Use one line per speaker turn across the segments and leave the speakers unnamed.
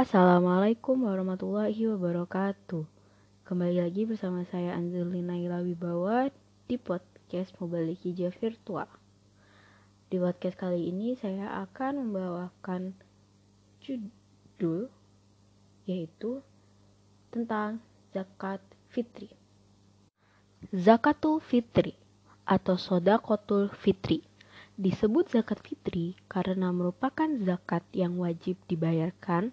Assalamualaikum warahmatullahi wabarakatuh. Kembali lagi bersama saya Angelina Ilawibawa di podcast Mobile Hijau Virtual. Di podcast kali ini saya akan membawakan judul yaitu tentang zakat fitri. Zakatul fitri atau sodakotul fitri disebut zakat fitri karena merupakan zakat yang wajib dibayarkan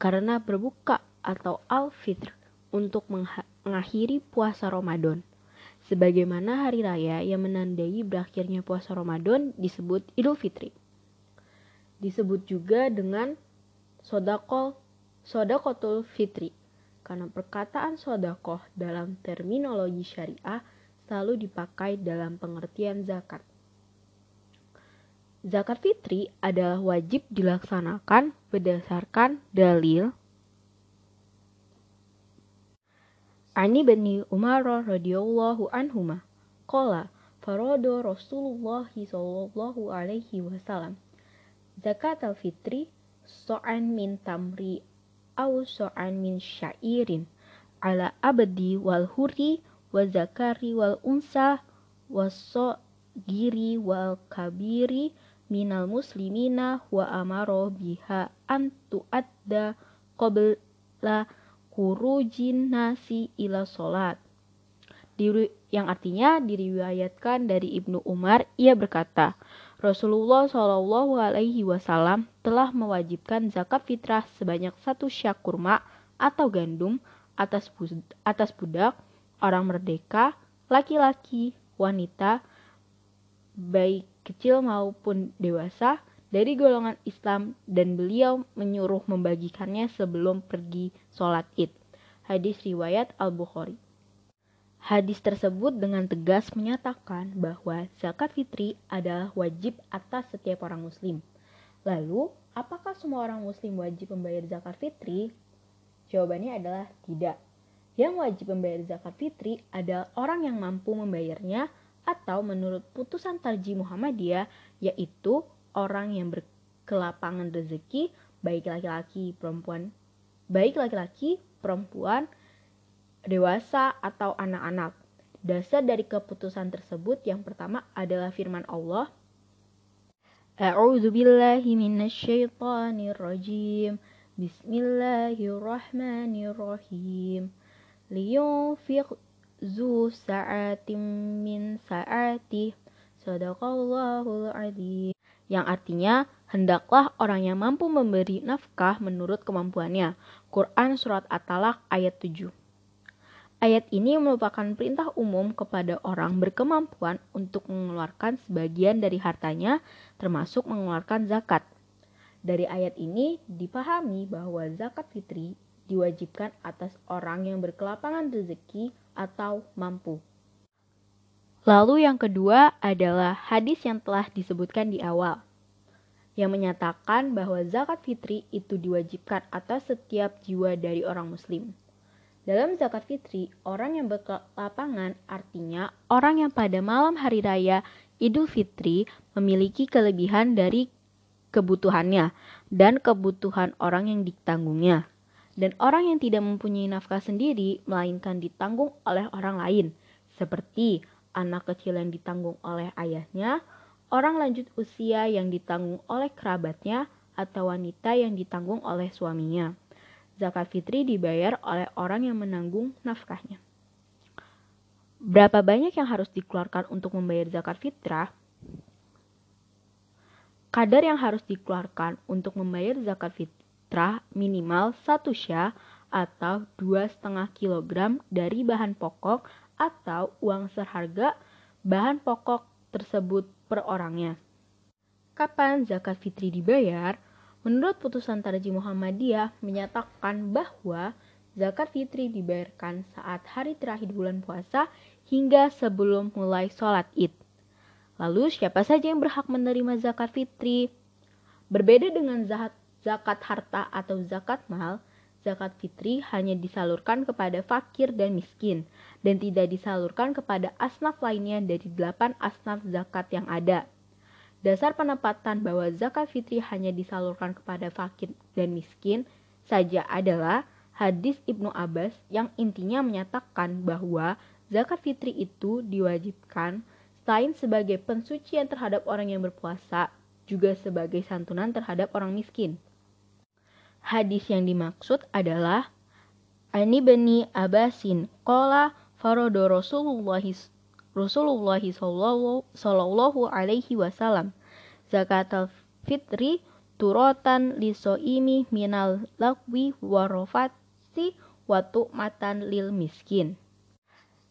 karena berbuka atau al-fitr untuk mengakhiri puasa Ramadan. Sebagaimana hari raya yang menandai berakhirnya puasa Ramadan disebut Idul Fitri. Disebut juga dengan sodakol, sodakotul fitri. Karena perkataan sodakoh dalam terminologi syariah selalu dipakai dalam pengertian zakat. Zakat fitri adalah wajib dilaksanakan berdasarkan dalil Ani bin Umar radhiyallahu anhuma. Qala farada Rasulullah sallallahu alaihi wasallam. Zakat al-fitri so'an min tamri au so'an min syairin ala abdi wal huri wa zakari wal unsa wa so giri wal kabiri minal muslimina wa amaro biha an tu'adda qabla kurujin nasi ila solat. yang artinya diriwayatkan dari Ibnu Umar, ia berkata, Rasulullah Shallallahu Alaihi Wasallam telah mewajibkan zakat fitrah sebanyak satu syak kurma atau gandum atas atas budak, orang merdeka, laki-laki, wanita, baik kecil maupun dewasa dari golongan Islam dan beliau menyuruh membagikannya sebelum pergi sholat id. Hadis riwayat Al-Bukhari. Hadis tersebut dengan tegas menyatakan bahwa zakat fitri adalah wajib atas setiap orang muslim. Lalu, apakah semua orang muslim wajib membayar zakat fitri? Jawabannya adalah tidak. Yang wajib membayar zakat fitri adalah orang yang mampu membayarnya atau menurut putusan Tarji Muhammadiyah yaitu orang yang berkelapangan rezeki baik laki-laki perempuan baik laki-laki perempuan dewasa atau anak-anak. Dasar dari keputusan tersebut yang pertama adalah firman Allah A'udzu billahi minasyaitonir rajim Bismillahirrahmanirrahim. Liyunfiq zu sa'atim min sa'atih sadaqallahul adzim yang artinya hendaklah orang yang mampu memberi nafkah menurut kemampuannya. Quran surat At-Talaq ayat 7. Ayat ini merupakan perintah umum kepada orang berkemampuan untuk mengeluarkan sebagian dari hartanya termasuk mengeluarkan zakat. Dari ayat ini dipahami bahwa zakat fitri diwajibkan atas orang yang berkelapangan rezeki atau mampu. Lalu yang kedua adalah hadis yang telah disebutkan di awal yang menyatakan bahwa zakat fitri itu diwajibkan atas setiap jiwa dari orang muslim. Dalam zakat fitri, orang yang berkelapangan artinya orang yang pada malam hari raya Idul Fitri memiliki kelebihan dari kebutuhannya dan kebutuhan orang yang ditanggungnya dan orang yang tidak mempunyai nafkah sendiri melainkan ditanggung oleh orang lain, seperti anak kecil yang ditanggung oleh ayahnya, orang lanjut usia yang ditanggung oleh kerabatnya, atau wanita yang ditanggung oleh suaminya. Zakat fitri dibayar oleh orang yang menanggung nafkahnya. Berapa banyak yang harus dikeluarkan untuk membayar zakat fitrah? Kadar yang harus dikeluarkan untuk membayar zakat fitrah fitrah minimal 1 sya atau 2,5 kg dari bahan pokok atau uang seharga bahan pokok tersebut per orangnya. Kapan zakat fitri dibayar? Menurut putusan Tarji Muhammadiyah menyatakan bahwa zakat fitri dibayarkan saat hari terakhir bulan puasa hingga sebelum mulai sholat id. Lalu siapa saja yang berhak menerima zakat fitri? Berbeda dengan zakat zakat harta atau zakat mal, zakat fitri hanya disalurkan kepada fakir dan miskin dan tidak disalurkan kepada asnaf lainnya dari delapan asnaf zakat yang ada. Dasar penempatan bahwa zakat fitri hanya disalurkan kepada fakir dan miskin saja adalah hadis Ibnu Abbas yang intinya menyatakan bahwa zakat fitri itu diwajibkan selain sebagai pensucian terhadap orang yang berpuasa, juga sebagai santunan terhadap orang miskin. Hadis yang dimaksud adalah Ani bani Abbasin Kola farodo Rasulullah Rasulullah sallallahu alaihi wasallam zakat al fitri turotan lisoimi minal lakwi warofati watu matan lil miskin.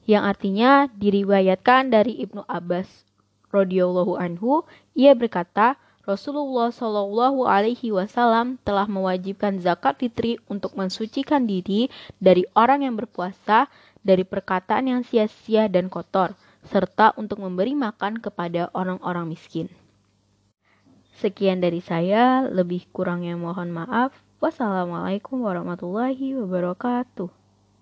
Yang artinya diriwayatkan dari Ibnu Abbas radhiyallahu anhu ia berkata Rasulullah Shallallahu Alaihi Wasallam telah mewajibkan zakat fitri untuk mensucikan diri dari orang yang berpuasa dari perkataan yang sia-sia dan kotor, serta untuk memberi makan kepada orang-orang miskin. Sekian dari saya, lebih kurangnya mohon maaf. Wassalamualaikum warahmatullahi wabarakatuh.